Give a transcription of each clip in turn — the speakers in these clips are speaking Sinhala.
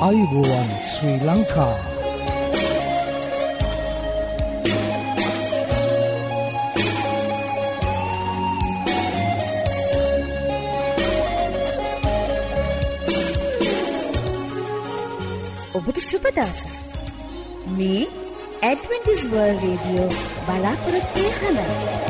අයිබෝවන් ශ්‍රී ලංකා ඔබට සුපදස මේ ඇඩවෙන්ටිස් වර්ල් රේඩියෝ බලාපොරොත්වය හඬ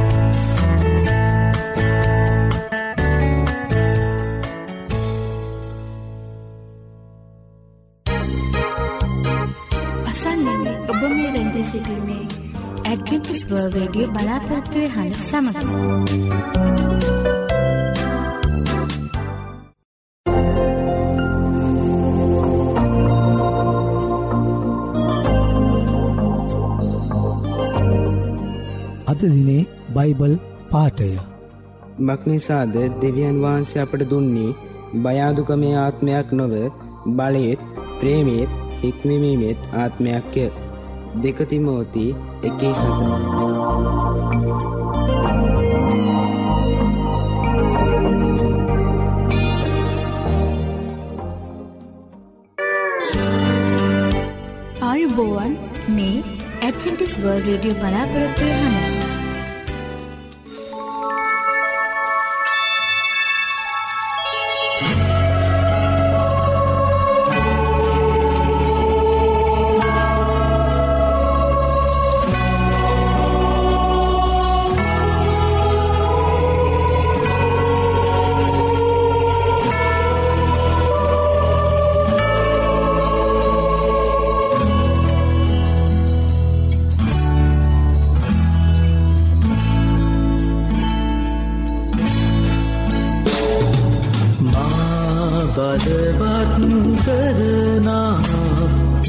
බලාපොරත්තුවය හඬ සමඟ. අද දිනේ බයිබල් පාටය මක්නිසාද දෙවියන් වහන්සේ අපට දුන්නේ භයාදුකමේ ආත්මයක් නොව බලයත් ප්‍රේමේත් හික්මමීමෙත් ආත්මයක්ය දෙකතිමෝති එකේ හත ඇඩ්ෆිටිස් වර්ල් රඩියෝ බලාපොරොත්වය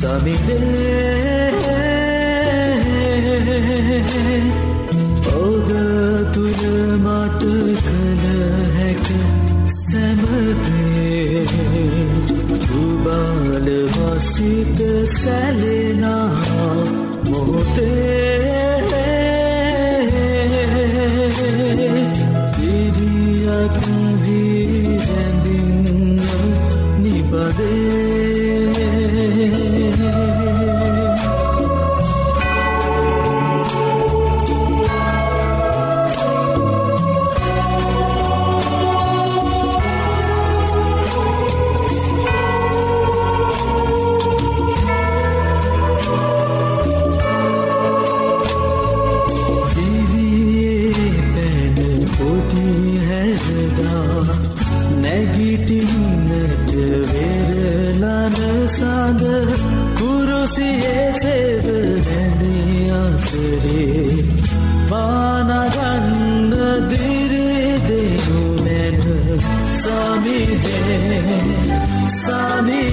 සමිදේ. ඔබ තුළ මට කළ හැක සැමදේ. තුබාල වසිත සැලේ. වැරදා නැගිටින්නට වෙරලනසාද කුරුසියේ සෙද දැනී අතරේ. පානගන්න දිරිදෙනු නැන සමිදේ සනිී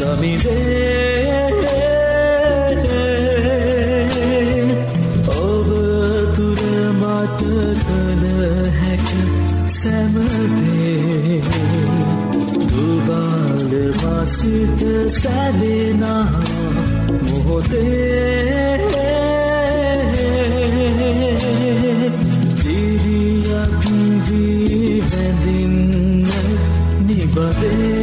සවිවේ ඔබතුර මට කළ හැක සැමදේ දුබාල වසිත සැදෙනා මොහොතේ දිරියක් දී වැදින්න නිබදේ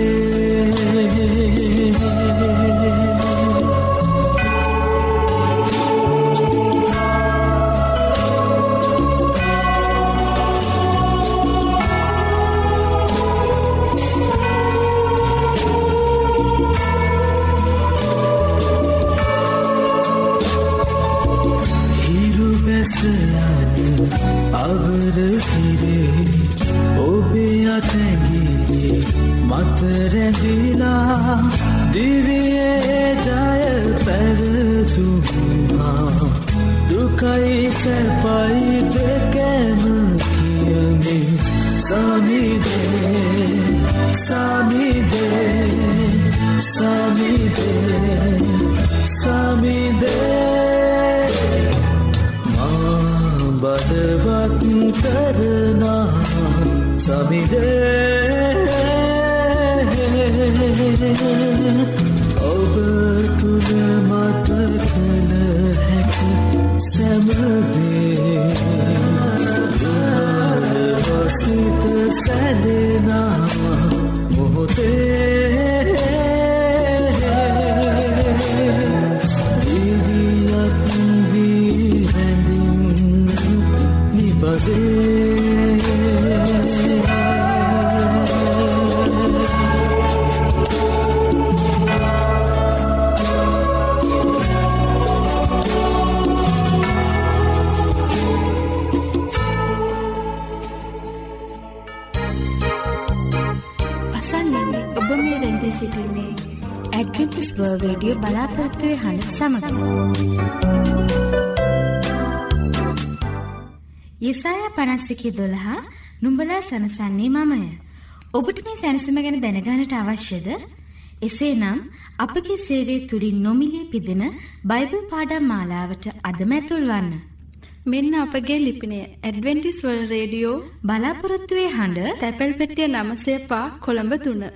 සමිදේ රැඳී සිටින්නේ ඇඩ්වෙන්ටිස් වර්ල්ඩ් රේඩියෝ බලාපොරොත්තුවේ හඬ සමග. යසායා 51:12 නුඹලා සනසන්නේ මමය. ඔබට මේ සැනසීම ගැන දැනගන්නට අවශ්‍යද? එසේනම් අපගේ සේවය තුලින් නොමිලේ පිදෙන බයිබල් පාඩම් මාලාවට අදම ඇතුල් වන්න. මෙන්න අපගේ ලිපිනය ඇඩවෙන්ටිස් වල් රේඩියෝ බලාපොරොත්තුවේ හඬ තැපැල් පෙටිය නමසේපා කොළඹ තුන්න.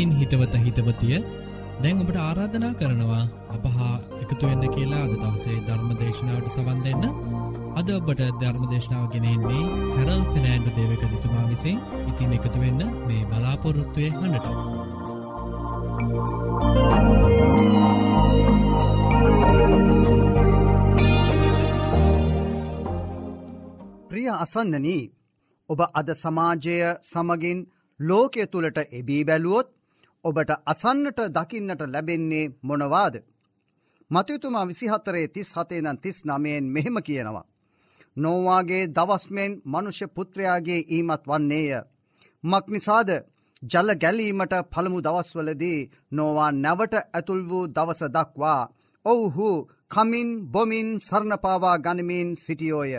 ඉතින් හිතවත හිතවතිය. දැන් ඔබට ආරාධනා කරනවා අප හා එකතුවෙන්න කියලා අද දවසේ ධර්ම දේශනාවට සවන් දෙන්න. අද ඔබට ධර්ම දේශනාව ගෙනෙන්නේ හැරල් ෆිනෑන්ඩ දේවකතුමා විසින්. ඉතින් එකතුවෙන්න මේ බලාපොරොත්තුවය හඬට. ප්‍රිය අසන්නනී ඔබ අද සමාජය සමගින් ලෝකය තුළට එබී බැලුවොත් ඔබට අසන්නට දකින්නට ලැබෙන්නේ මොනවාද. මතයුතුමා විසිහතරේ තිස් හතේනන් තිස් නමයෙන් මෙහෙම කියනවා. නොවාගේ දවස්මෙන් මනුෂ්‍ය පුත්‍රයාගේ ඊමත් වන්නේය. මක්නිසාද ජල ගැලීමට පළමු දවස්වලදී නොවා නැවට ඇතුල් වූ දවස දක්වා. ඔවුහු කමින් බොමින් සරණපාවා ගනිමින් සිටියෝය.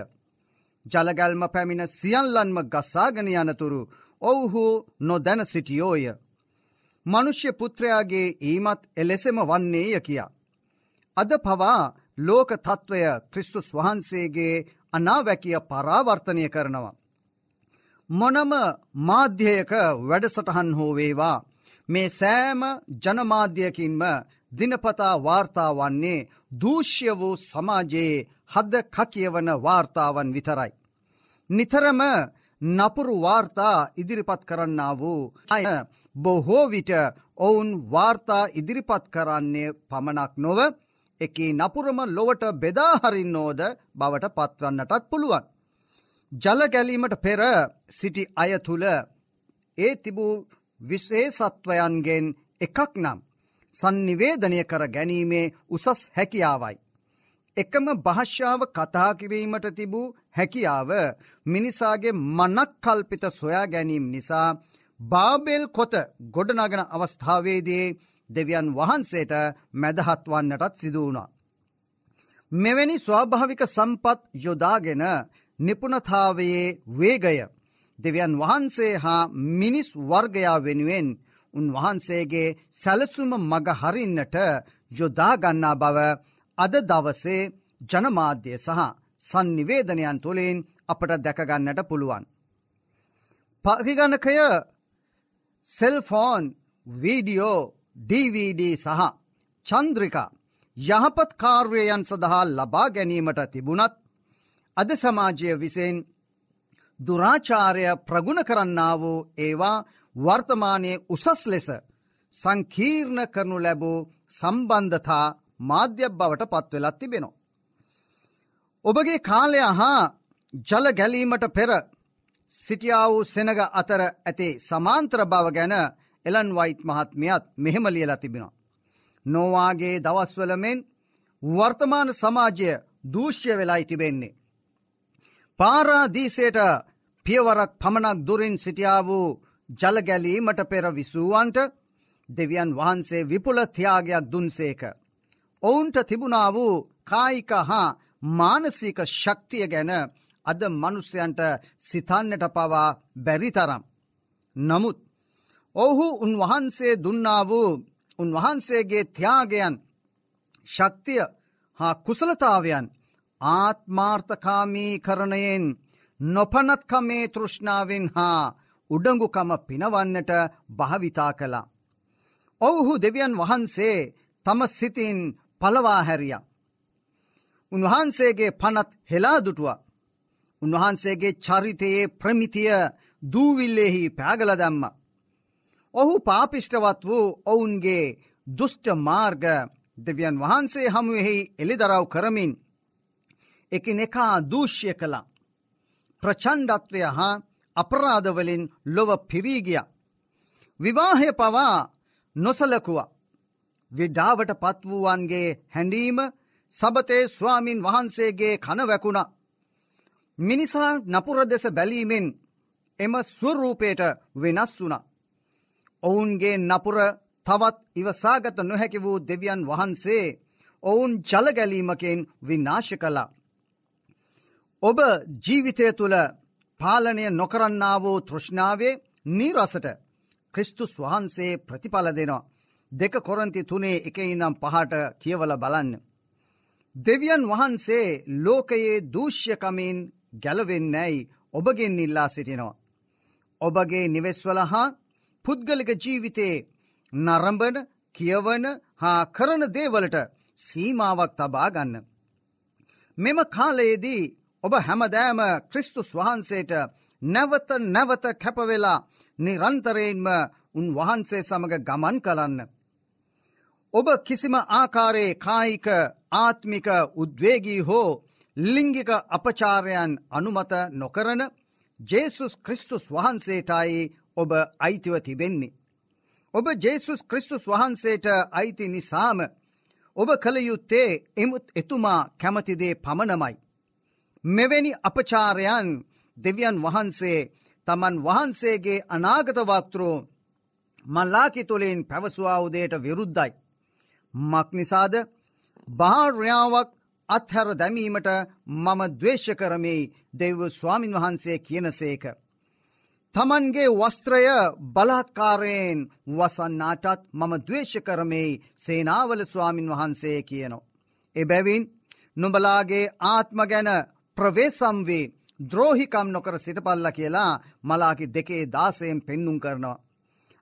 ජලගැල්ම පැමිණ සියල්ලන්ම ගස්සාගෙන යනතුරු ඔවුහු නොදැන සිටියෝය. මනුෂ්‍ය පුත්‍රයාගේ ඊමත් එලෙසෙම වන්නේය කියා. අද පවා ලෝක තත්ත්වය ක්‍රිස්තුස් වහන්සේගේ අනාවැකිය පරාවර්තනය කරනවා. මොනම මාධ්‍යයක වැඩසටහන් හෝ වේවා මේ සෑම ජනමාධ්‍යයකින්ම දිනපතා වාර්තා වන්නේ දූෂ්‍ය වූ සමාජයේ හද කකියවන වාර්තාවන් විතරයි. නිතරම නපුරු වාර්තා ඉදිරිපත් කරන්න වූ අය බොහෝ විට ඔවුන් වාර්තා ඉදිරිපත් කරන්නේ පමණක් නොව එකී නපුරම ලොවට බෙදාහරින්නෝද බවට පත්වන්නටත් පුළුවන්. ජල ගැලීමට පෙර සිටි අය තුළ ඒ තිබූ විශේසත්වයන්ගෙන් එකක් නම් සන්නිවේදනය කර ගැනීමේ උසස් හැකියාවයි. එකම භාෂාව කතා කිරීමට තිබූ හැකියාව මිනිසාගේ මනක් කල්පිත සොයා ගැනීම නිසා බාබෙල් කොත ගොඩනගෙන අවස්ථාවේදී දෙවියන් වහන්සේට මැදහත් වන්නටත් සිදුවුණා. මෙවැනි ස්වාභාවික සම්පත් යොදාගෙන නිපුණතාවයේ වේගය දෙවියන් වහන්සේ හා මිනිස් වර්ගයා වෙනුවෙන් උන්වහන්සේගේ සැලසුම මග හරින්නට යොදාගන්නා බව අද දවසේ ජනමාධ්‍ය සහ සන්නිවේදනයන් තුළින් අපට දැකගන්නට පුළුවන්. පරිගණකය සෙල්ෆෝන් වීඩියෝ DVD සහ චන්ද්‍රිකා යහපත් කාර්යයන් සඳහා ලබා ගැනීමට තිබුණත් අද සමාජය විසින් දුරාචාරය ප්‍රගුණ කරන්නා වූ ඒවා වර්තමානයේ උසස් ලෙස සංකීර්ණ කරනු ලැබූ සම්බන්ධතා මාධ්‍යයක් බවට පත්වෙලත් තිබෙනවා. ඔබගේ කාලය හා ජල ගැලීමට පෙර සිටියා වූ සෙනග අතර ඇති සමාන්ත්‍ර බව ගැන එලන් වයිට් මහත්මයත් මෙහෙම ලියලා තිබෙනවා. නොවාගේ දවස්වලමෙන් වර්තමාන සමාජය දූෂ්‍ය වෙලායි තිබෙන්නේ. පාරාදීසයට පියවරක් පමණක් දුරින් සිටියා වූ ජලගැලීමට පෙර විසූවන්ට දෙවියන් වහන්සේ විපුල තියාගයක් දුන්සේක. ඔවුන්ට තිබුණා වූ කායික හා මානසික ශක්තිය ගැන අද මනුස්්‍යයන්ට සිතන්නට පවා බැරිතරම්. නමුත් ඔහු උන්වහන්සේ දුන්නා වූ උන්වහන්සේගේ ත්‍යාගයන් ශක්තිය හා කුසලතාවයන් ආත්මාර්ථකාමී කරණයෙන් නොපනත්කමේ තෘෂ්ණාවෙන් හා උඩඟුකම පිනවන්නට භාවිතා කළා. ඔවුහු දෙවියන් වහන්සේ තම සිතින් පලවා හැරිය. උන්වහන්සේගේ පනත් හෙලාදුටුව. උන්වහන්සේගේ චරිතයේ ප්‍රමිතිය දූවිල්ලෙහි පෑගල දැම්ම. ඔහු පාපිෂ්ටවත් වූ ඔවුන්ගේ දුෂ්ට මාර්ග දෙවියන් වහන්සේ හමුවෙහි එළිදරව් කරමින් එකිනෙකා දූෂ්‍ය කළා. ප්‍රචන්්ඩත්වය හා අපරාධවලින් ලොව පිරීගිය. විවාහය පවා නොසලකුව. විඩාවට පත්වූවන්ගේ හැඬීම සබතේ ස්වාමින් වහන්සේගේ කනවැකුණ. මිනිසා නපුර දෙස බැලීමෙන් එම ස්වරූපයට වෙනස් වුණ. ඔවුන්ගේ නපුර තවත් ඉවසාගත නොහැකි වූ දෙවියන් වහන්සේ ඔවුන් ජලගැලීමකෙන් විනාශ කලා. ඔබ ජීවිතය තුළ පාලනය නොකරන්නා වූ තෘෂ්ණාවේ නීරසට ක්‍රිස්තුස් වහන්සේ ප්‍රතිඵල දෙනවා. දෙක කොරන්ති තුනේ එක ඉනම් පහට කියවල බලන්න. දෙවියන් වහන්සේ ලෝකයේ දූෂ්‍යකමින් ගැලවෙන්නැයි ඔබගෙන් ඉල්ලා සිටිනවා. ඔබගේ නිවෙස්වල හා පුද්ගලික ජීවිතයේ නරඹන කියවන හා කරන දේවලට සීමාවක් තබා ගන්න. මෙම කාලයේදී ඔබ හැමදෑම ක්‍රිස්තුස් වහන්සේට නැවත නැවත කැපවෙලා නිරන්තරයෙන්ම උන්වහන්සේ සමඟ ගමන් කලන්න. ඔබ කිසිම ආකාරයේ කායික ආත්මික උද්වේගී හෝ ලිංගික අපචාරයන් අනුමත නොකරන ජේසුස් ක්‍රිස්තුස් වහන්සේටයි ඔබ අයිතිව තිබෙන්නේ. ඔබ ජේසුස් ක්‍රිස්තුස් වහන්සේට අයිති නිසාම ඔබ කළ යුත්තේ එමුත් එතුමා කැමතිදේ පමණමයි. මෙවැනි අපචාරයන් දෙවියන් වහන්සේ තමන් වහන්සේගේ අනාගතවක්තරෝ මල්ලාකි තුළින් පැවසවාවදයට විරුද්ධයි. මක්නිසාද භාර්යාවක් අත්හැර දැමීමට මම දවේශ කරමේ දෙව් ස්වාමින් වහන්සේ කියනසේක. තමන්ගේ වස්ත්‍රය බලත්කාරයෙන් වසන්නාටත් මම දවේශ කරමේ සේනාවල ස්වාමින් වහන්සේ කියනවා. එබැවින් නුඹලාගේ ආත්ම ගැන ප්‍රවේසම් වේ ද්‍රෝහිකම් නොකර සිටපල්ල කියලා මලාකි දෙකේ දාසයෙන් පෙන්නුම් කරනවා.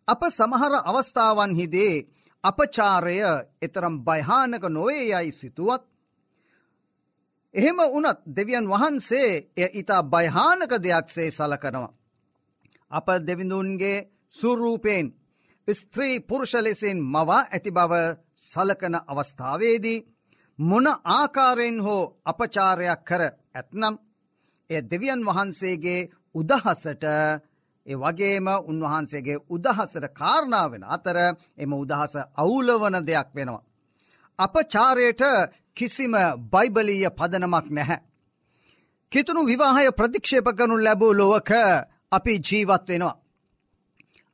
අප සමහර අවස්ථාවන්හිදේ අපචාරය එතරම් භයහානක නොවේ යයි සිතුවත්. එහෙම වනත් දෙවියන් වහන්සේ එය ඉතා භයහානක දෙයක්සේ සලකනවා. අප දෙවිඳුන්ගේ සුරූපයෙන් ස්ත්‍රී පුරුෂ ලෙසින් මවා ඇති බව සලකන අවස්ථාවේදී මොන ආකාරයෙන් හෝ අපචාරයක් කර ඇත්නම් එය දෙවියන් වහන්සේගේ උදහසට ඒ වගේම උන්වහන්සේගේ උදහසට කාරණාවෙන අතර එම උදහස අවුලවන දෙයක් වෙනවා. අපචාරයට කිසිම බයිබලීය පදනමක් නැහැ. කිතුුණු විවාහය ප්‍රතික්ෂේප කරනු ලැබූ ලොවක අපි ජීවත් වෙනවා.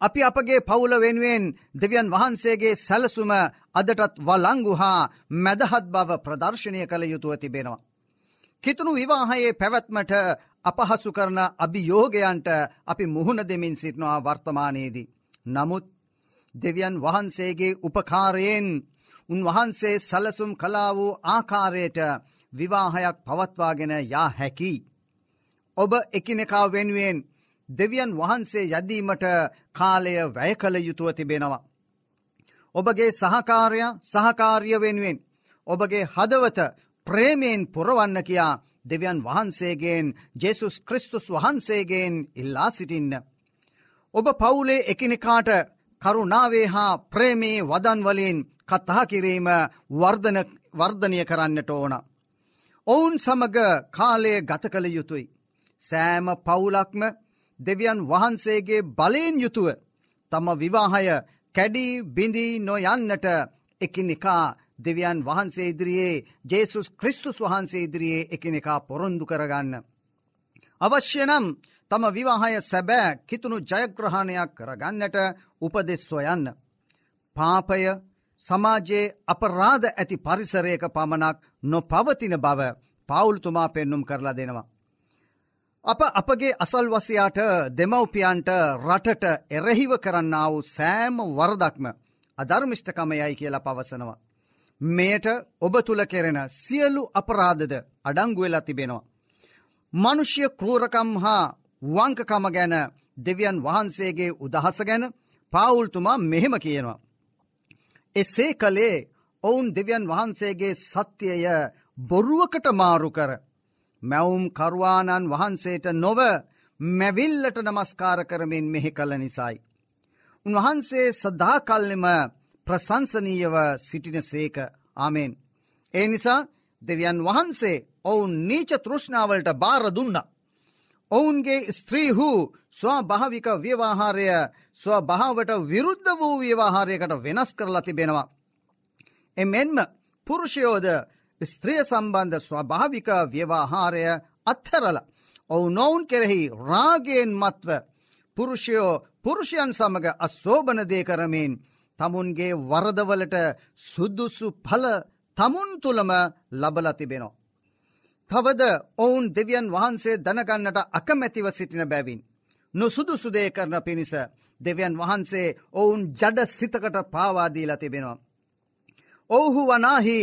අපි අපගේ පවුල වෙනුවෙන් දෙවියන් වහන්සේගේ සැලසුම අදටත් වලංගු හා මැදහත් බව ප්‍රදර්ශනය කළ යුතුව තිබෙනවා. කිතුුණු විවාහයේ පැවැත්මට අපහසු කරන අභියෝගයන්ට අපි මුහුණ දෙමින් සිටනවා වර්තමානයේදී. නමුත් දෙවියන් වහන්සේගේ උපකාරයෙන් උන්වහන්සේ සලසුම් කලා වූ ආකාරයට විවාහයක් පවත්වාගෙන යා හැකි. ඔබ එකිනෙකා වෙනුවෙන් දෙවියන් වහන්සේ යදීමට කාලය වැය කළ යුතුව තිබෙනවා. ඔබගේ සහකාරය සහකාරිය වෙනුවෙන් ඔබගේ හදවත ප්‍රේමයෙන් පුරවන්න කියා දෙවියන් වහන්සේගෙන් ජෙසුස් ක්‍රිස්තුස් වහන්සේගෙන් ඉල්ලා සිටින්න. ඔබ පවුලේ එකිනෙකාට කරුණාවේ හා ප්‍රේමේ වදන්වලින් කතා කිරීම වර්ධනය කරන්නට ඕන. ඔවුන් සමග කාලය ගත කළ යුතුයි. සෑම පවුලක්ම දෙවියන් වහන්සේගේ බලයෙන් යුතුව තම විවාහය කැඩී බිඳී නොයන්නට එකිනෙකා දෙවියන් වහන්සේ ඉදිරියේ ජේසුස් ක්‍රිස්තුස් වහන්සේ ඉදිරියේ එකිනෙකා පොරොන්දු කරගන්න. අවශ්‍ය නම් තම විවාහය සැබෑ කිතුුණු ජයග්‍රහණයක් කරගන්නට උපදෙස් සොයන්න. පාපය සමාජයේ අපරාධ ඇති පරිසරයක පමණක් නො පවතින බව පවුල්තුමා පෙන්නුම් කරලා දෙනවා. අප අපගේ අසල්වසයාට දෙමව්පියන්ට රටට එරෙහිව කරන්න වූ සෑම වරදක්ම අධර්මිෂ්ඨකමයයි කියලා පවසනවා. මෙයට ඔබ තුළ කෙරෙන සියලු අපරාධද අඩංගුවෙලා තිබෙනවා. මනුෂ්‍ය කරූරකම් හා වංකකම ගැන දෙවියන් වහන්සේගේ උදහස ගැන පාවුල්තුමා මෙහෙම කියනවා. එසේ කළේ ඔවුන් දෙවියන් වහන්සේගේ සත්‍යය බොරුවකට මාරු කර මැවුම් කරුවාණන් වහන්සේට නොව මැවිල්ලට නමස්කාර කරමින් මෙහි කළ නිසයි. උන්වහන්සේ සදාකල්ලෙම ප්‍රසංසනීයව සිටින සේක ආමෙන්. ඒ නිසා දෙවියන් වහන්සේ ඔවුන් නීච තෘෂ්ණාවලට බාර දුන්න. ඔවුන්ගේ ස්ත්‍රීහු ස්වභාවික ව්‍යවාහාරය ස්වභාවට විරුද්ධ වූ ව්‍යවාහාරයකට වෙනස් කරලා තිබෙනවා. එමෙන්ම පුරුෂයෝද ස්ත්‍රිය සම්බන්ධ ස්වභාවික ව්‍යවාහාරය අත්හරල. ඔවු නොවුන් කෙරෙහි රාගයෙන් මත්ව පුරුෂයෝ පුරුෂයන් සමඟ අස්සෝභනදය කරමින් තමුන්ගේ වරදවලට සුද්දුසු පල තමුන් තුළම ලබල තිබෙනවා. තවද ඔවුන් දෙවියන් වහන්සේ දැනගන්නට අකමැතිව සිටින බැවින්. නොසුදුසුදේ කරන පිණිස දෙවියන් වහන්සේ ඔවුන් ජඩ සිතකට පාවාදීලා තිබෙනවා. ඔවුහු වනාහි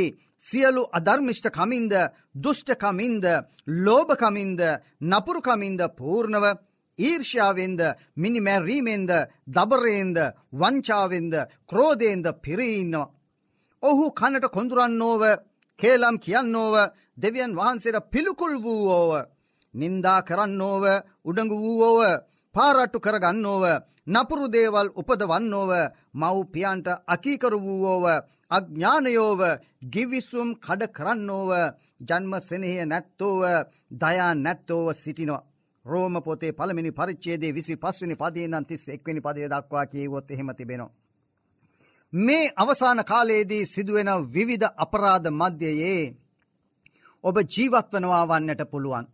සියලු අධර්මිෂ්ට කමින්ද දුෂ්ටකමින්ද ලෝභකමින්ද නපුරුකමින්ද පූර්ණව ඊර්ෂාවෙන්ද මිනිමැරීමෙන්ද දබරයෙන්ද වංචාවෙන්ද ක්‍රෝධයෙන්ද පිරීන්නවා. ඔහු කනට කොඳුරන්නෝව කේලම් කියන්නෝව දෙවියන් වහන්සේට පිළිකුල් වූවෝව නින්දා කරන්නෝව උඩඟු වූවෝව පාරට්ටු කරගන්නෝව නපුරු දේවල් උපදවන්නෝව මව්පියන්ට අකීකරු වූවෝව අඥ්ඥානයෝව ගිවිස්සුම් කඩ කරන්නෝව ජන්ම සෙනෙහය නැත්තෝව දයා නැත්තෝව සිටිනවා. රෝම පොතේ පළමිනි පරිච්චේදේ විසි පස්වනි පදේනන් තිස් එක්වනි පදේ දක්වා කියවොත් එහෙම තිබෙනවා. මේ අවසාන කාලයේදී සිදුවෙන විවිධ අපරාධ මධ්‍යයේ ඔබ ජීවත්වනවා වන්නට පුළුවන්.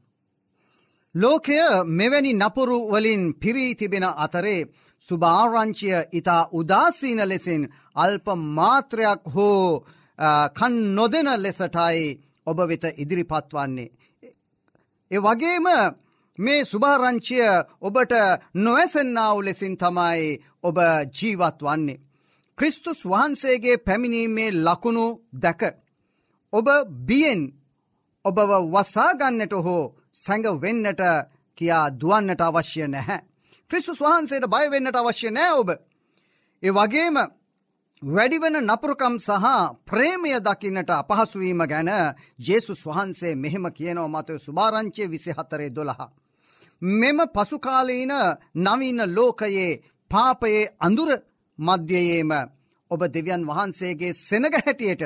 ලෝකය මෙවැනි නපුරු වලින් පිරී තිබෙන අතරේ සුභාරංචිය ඉතා උදාසීන ලෙසින් අල්ප මාත්‍රයක් හෝ කන් නොදෙන ලෙසටයි ඔබ වෙත ඉදිරිපත් වන්නේ. ඒ වගේම මේ සුභාරංචිය ඔබට නොවැසෙන්නාව ලෙසින් තමයි ඔබ ජීවත් වන්නේ. ක්‍රිස්තුස් වහන්සේගේ පැමිණීමේ ලකුණු දැක. ඔබ බියෙන් ඔබව වසාගන්නට හෝ සැඟ වෙන්නට කියා දුවන්නට අවශ්‍ය නැහැ. ක්‍රිස්තුස් වහන්සේට බයවෙන්නට අවශ්‍ය නෑ ඔබ. ඒ වගේම වැඩිවන නපුරකම් සහ ප්‍රේමය දකින්නට අපහසුවීම ගැන ජේසුස් වහන්සේ මෙහෙම කියනව මතය සුභාරංචය විසි හතරේ දොළහා. මෙම පසුකාලීන නවීන ලෝකයේ පාපයේ අඳුර මධ්‍යයේම ඔබ දෙවියන් වහන්සේගේ සෙනග හැටියට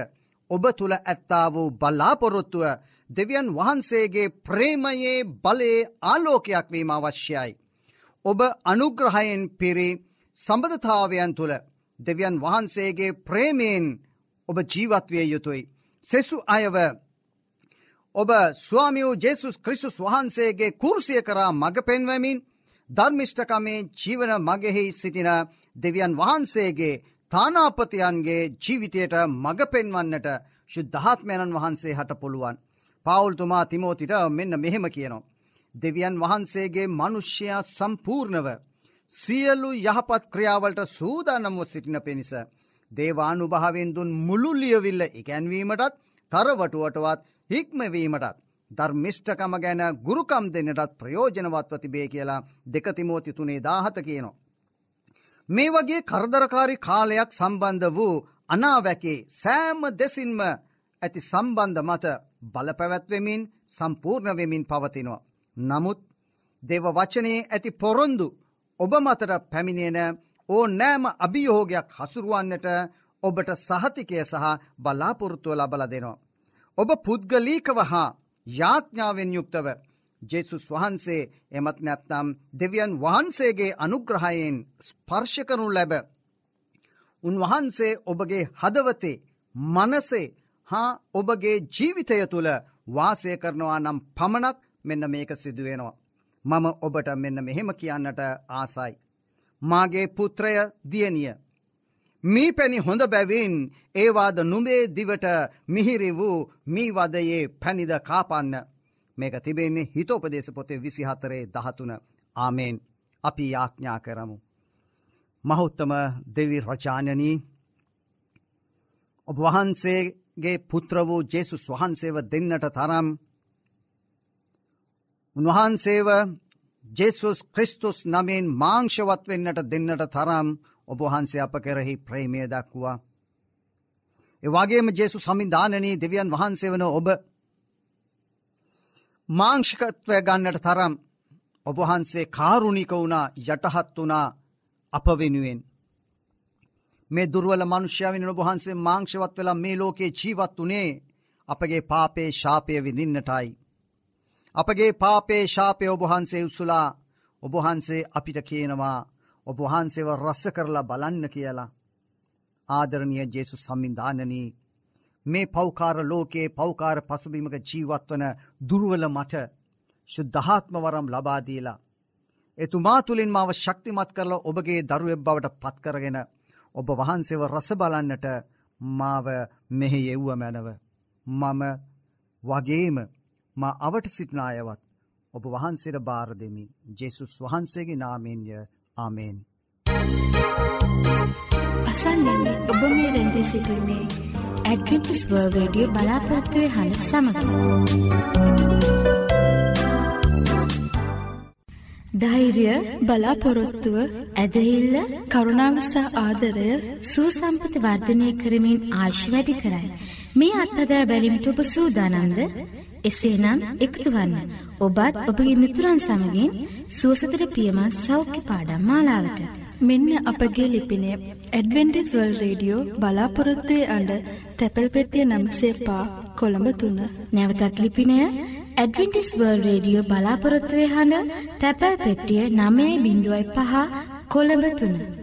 ඔබ තුළ ඇත්තා වූ බල්ලාපොරොත්තුව දෙවියන් වහන්සේගේ ප්‍රේමයේ බලයේ ආලෝකයක් වීම අවශ්‍යයි. ඔබ අනුග්‍රහයෙන් පිරි සම්බධතාවයන් තුළ දෙවියන් වහන්සේගේ ප්‍රේමයෙන් ඔබ ජීවත්වය යුතුයි. සෙසු අයව ඔබ ස්වාමියූ ජේසුස් ක්‍රිස්තුස් වහන්සේගේ කුර්සිය කරා මඟ පෙන්වමින් ධර්මිෂ්ඨකමේ ජීවන මගෙහි සිටින දෙවියන් වහන්සේගේ තානාපතියන්ගේ ජීවිතයට මඟ පෙන්වන්නට ශුද්ධාත්මයණන් වහන්සේ හට පුළුවන්. පවුල්තුමා තිමෝතිට මෙන්න මෙහෙම කියනවා. දෙවියන් වහන්සේගේ මනුෂ්‍යයා සම්පූර්ණව සියලු යහපත් ක්‍රියාවලට සූදානම්ව සිටින පිණිස. දේවානු භාවෙන් දුන් මුළු ලියවිල්ල ඉගැන්වීමටත් තරවටුවටවත් හික්මවීමටත් ධර්මිෂ්ඨකම ගැන ගුරුකම් දෙන්නටත් ප්‍රයෝජනවත්ව තිබේ කියලා දෙකතිමෝති තුනේ දාහත කියනවා. මේ වගේ කරදරකාරි කාලයක් සම්බන්ධ වූ අනාවැකේ සෑම දෙසින්ම ඇති සම්බන්ධ මත බලපැවැත්වෙමින් සම්පූර්ණ වෙමින් පවතිනවා. නමුත් දෙව වචනයේ ඇති පොරොන්දු ඔබ මතට පැමිණෙන ඕ නෑම අභියෝගයක් හසුරුවන්නට ඔබට සහතිකය සහ බලාපොරොත්තුව ලබල දෙනවා. ඔබ පුද්ගලීකව හා යාඥාවෙන් යුක්තව ජෙසුස් වහන්සේ එමත් නැත්නම් දෙවියන් වහන්සේගේ අනුග්‍රහයෙන් ස්පර්ශකනු ලැබ. උන්වහන්සේ ඔබගේ හදවතේ මනසේ හා ඔබගේ ජීවිතය තුළ වාසය කරනවා නම් පමණක් මෙන්න මේක සිදුවෙනවා. මම ඔබට මෙන්න මෙහෙම කියන්නට ආසයි. මාගේ පුත්‍රය දියනිය. මී පැණි හොඳ බැවින් ඒවාද නුඹේ දිවට මිහිරි වූ මී වදයේ පැනිද කාපන්න. මේක තිබෙන්නේ හිතෝපදේශ පොතේ විසිහතරේ දහතුන ආමේෙන් අපි යාඥා කරමු. මහුත්තම දෙවි රජානනී ඔබ වහන්සේගේ පුත්‍ර වූ ජේසුස් වහන්සේව දෙන්නට තරම් උන්වහන්සේව ජෙසුස් ක්‍රිස්තුස් නමෙන් මාංශවත් වෙන්නට දෙන්නට තරම් ඔබහන්සේ අප කෙරෙහි ප්‍රේමය දක්වා. එවාගේම ජේසු සමිධානනී දෙවියන් වහන්සේ වන ඔබ මාංෂිකත්වය ගන්නට තරම් ඔබහන්සේ කාරුණික වුණා යටහත් වනා අප වෙනුවෙන්. මේ දුර්වල මනුෂ්‍යාවෙන ඔබහන්සේ මාංශවත් වෙලා මේ ලෝකයේ ජීවත් වනේ අපගේ පාපේ ශාපය විඳින්නටයි. අපගේ පාපේ ශාපය ඔබහන්සේ උත්සුලා ඔබහන්සේ අපිට කියනවා ඔබහන්සේව රස්ස කරලා බලන්න කියලා. ආදරණය ජේසු සම්මින්ධානනී මේ පෞකාර ලෝකයේ පෞකාර පසුබිමක ජීවත්වන දුර්වල මට ශුද්ධහාත්ම වරම් ලබාදීලා. එතුමා තුළින් මාව ශක්තිමත් කරලා ඔබගේ දරුවෙබ් බවට පත්කරගෙන ඔබ වහන්සේව රස බලන්නට මාව මෙහෙ එව්ව මැනව. මම වගේම මා අවට සිටිනායවත් ඔබ වහන්සේට බාර දෙමි ජෙසුස් වහන්සේගේ නාමෙන්ය ආමේන්. අසන්නන්නේ ඔබ මේ රැඳී සිටින්නේ ඇඩ්වෙන්ටිස් වර්ල්ඩ් රේඩියෝ බලාපොරොත්තු වෙන හඬ සමග. ධෛර්ය බලාපොරොත්තුව ඇදහිල්ල කරුණාව සහ ආදරය සූසම්පත වර්ධනය කරමින් ආශ් වැඩි කරයි. මේ අත්හදා බැලිමිට ඔබ සූදානන්ද එසේනම් එකතු වන්න. ඔබත් ඔබගේ මිතුරන් සමගින් සුවසතර පියමත් සෞඛ්‍ය පාඩම් මාලාවට. මෙන්න අපගේ ලිපිනය ඇඩවෙන්ටිස් වල් රේඩියෝ බලාපොරොත්තුවේ අඩ තැපැල් පෙටිය නම්සේ පා කොළඹ තුන්න. නැවතත් ලිපිනය ඇඩවෙන්ටිස් වර්ල් රේඩියෝ බලාපොරොත්තුවේ හඬ තැපැල් පෙට්ටිය නමේ බිඳුවයි පහ කොළඹ තුන්න.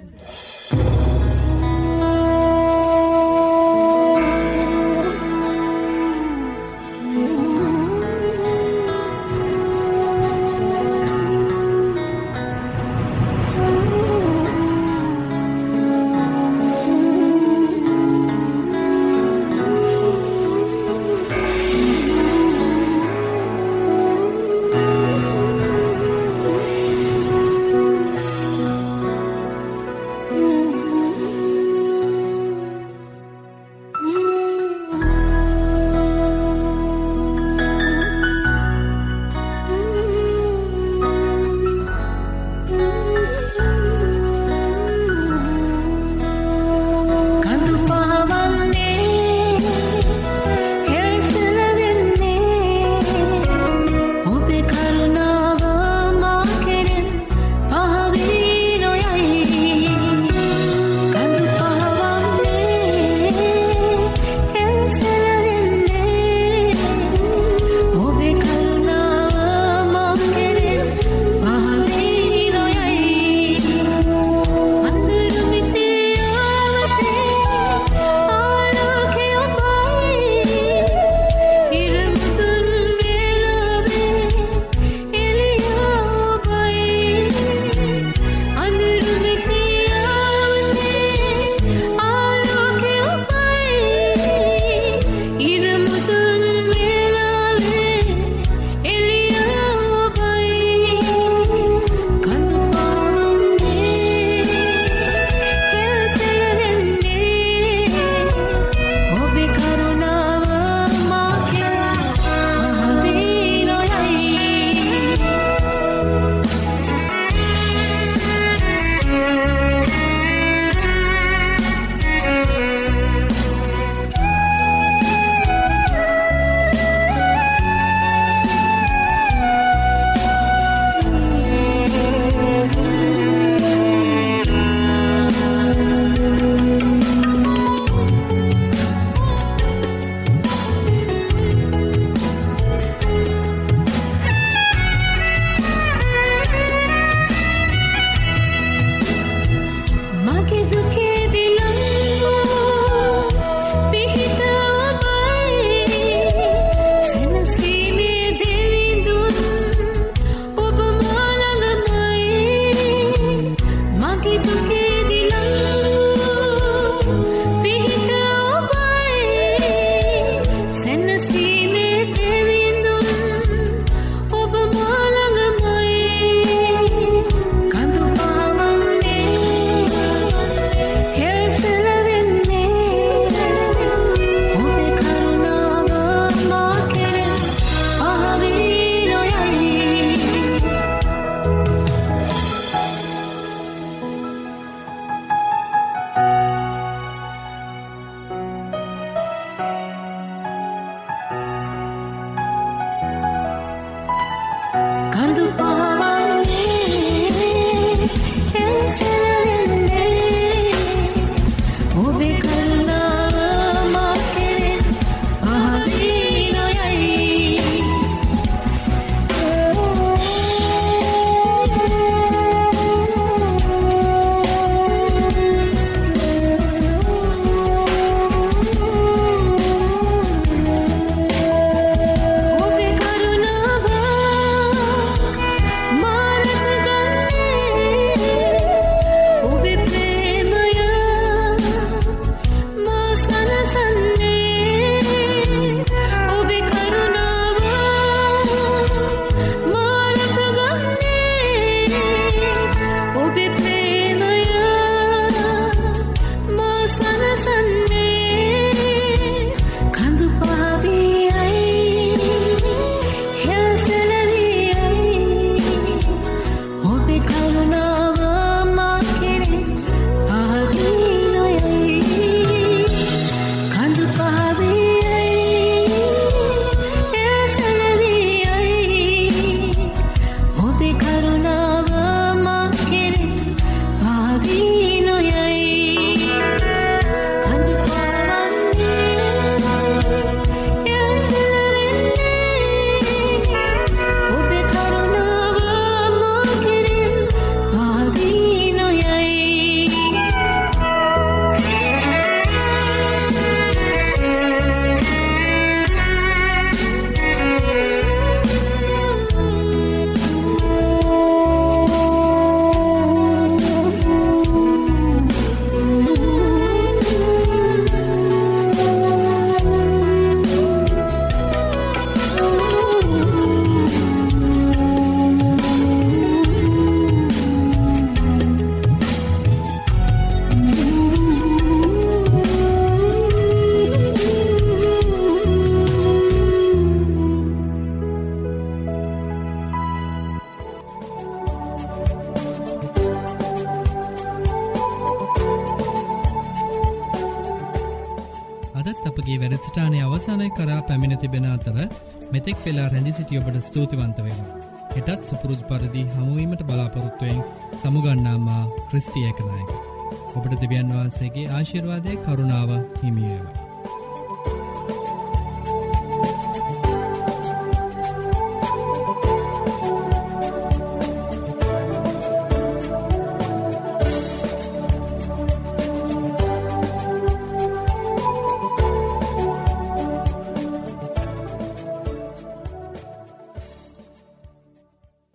වෙලා රැඳි සිටිය ඔබට ස්තුතිවන්ත වෙන. හෙටත් සුපුරුදු පරදි හමුවීමට බලාපොරොත්තුවයෙන් සමුගන්නාමා ක්‍රිස්ටියකනායක. ඔබට දෙවියන් වහන්සේගේ ආශිර්වාදය කරුණාව හිමියේවා.